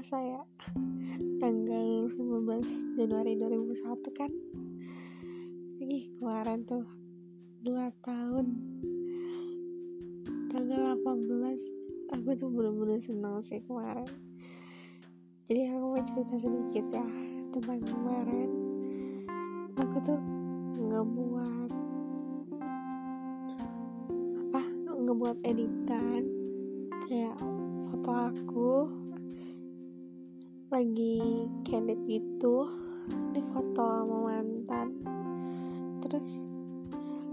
kerasa ya. Tanggal 19 Januari 2001 kan? Ih kemarin tuh dua tahun. Tanggal 18 aku tuh bener-bener senang sih kemarin. Jadi aku mau cerita sedikit ya tentang kemarin. Aku tuh ngebuat apa? Ngebuat editan. Kayak foto aku. Lagi candid gitu di foto sama mantan. Terus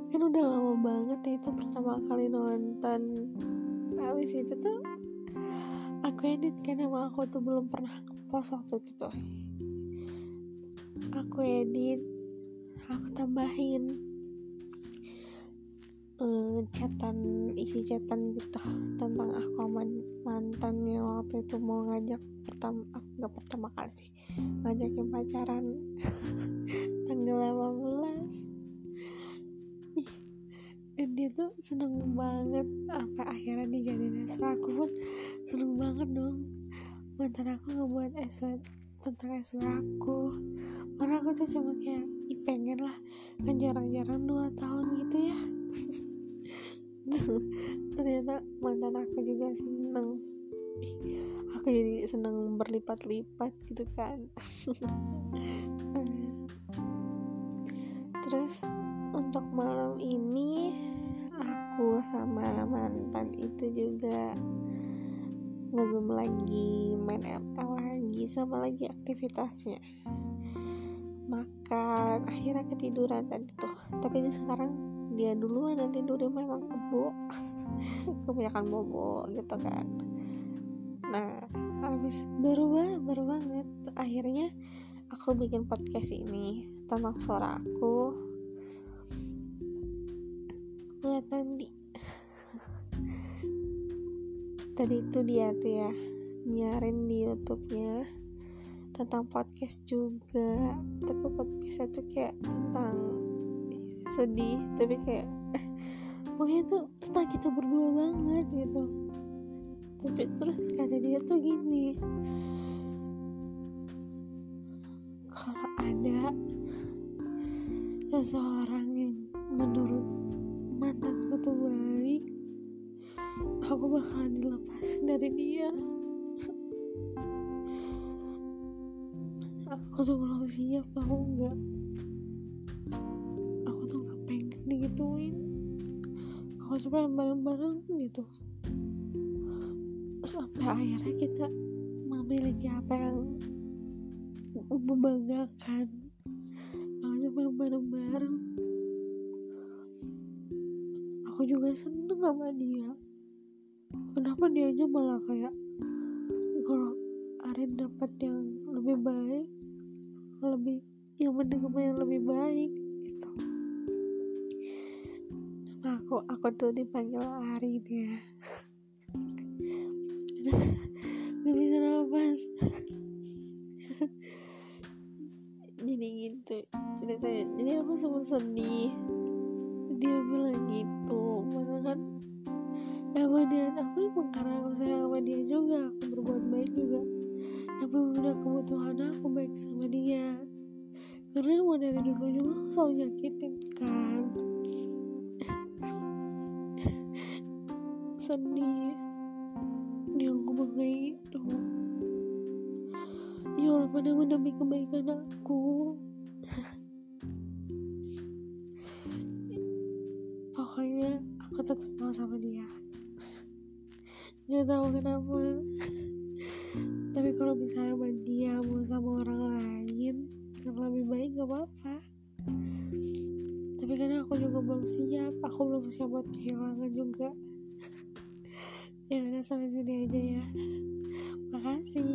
kan udah lama banget ya itu pertama kali nonton. Habis itu tuh aku edit kan emang aku tuh belum pernah post waktu itu tuh. Aku edit aku tambahin uh, chatan isi chatan gitu tentang aku sama mantannya waktu itu mau ngajak pertama aku gak pertama kali sih ngajakin pacaran tanggal 18 dan dia tuh seneng banget apa akhirnya dijadiin SW aku pun seneng banget dong mantan aku ngebuat SW tentang SW aku. Karena aku tuh cuma kayak Ih, pengen lah kan jarang-jarang dua tahun gitu ya ternyata mantan aku juga seneng. Aku jadi seneng berlipat-lipat gitu kan. Terus untuk malam ini aku sama mantan itu juga ngezoom lagi main ML lagi sama lagi aktivitasnya. Makan akhirnya ketiduran tadi tuh. Tapi ini sekarang dia duluan dan tidurnya memang kebo. Kebanyakan bobo gitu kan. Nah habis baru banget baru banget. Akhirnya aku bikin podcast ini tentang suara aku. Buat nanti. Tadi itu dia tuh ya nyarin di YouTube-nya tentang podcast juga. Tapi podcastnya tuh kayak tentang sedih tapi kayak pokoknya tuh tentang kita berdua banget gitu. Tapi terus kata dia tuh gini kalau ada seseorang yang menurut mantanku tuh baik aku bakalan dilepasin dari dia. Aku tuh belum siap tau nggak digituin. Aku cuma bareng-bareng gitu. Sampai akhirnya kita memiliki apa yang membanggakan. Aku cuma bareng-bareng. Aku juga seneng sama dia. Kenapa dia aja malah kayak kalau Arin dapat yang lebih baik lebih yang menerima yang lebih baik gitu aku tuh dipanggil Arin ya gak bisa nafas. Jadi gitu ceritanya. Jadi aku sempat sedih. Dia bilang gitu mana kan emang dia. Aku emang karena aku sayang sama dia juga aku berbuat baik juga. Tapi udah kebutuhan aku baik sama dia? Karena emang dari dulu juga aku selalu nyakitin kan sedih. Dia ngomong kayak gitu. Ya walaupun demi kebaikan aku. Pokoknya aku tetap mau sama dia. Gak tahu kenapa. Tapi kalau misalnya dia mau sama orang lain yang lebih baik gak apa-apa. Tapi karena aku juga belum siap aku belum siap buat kehilangan juga ya udah sampai sini aja ya. Makasih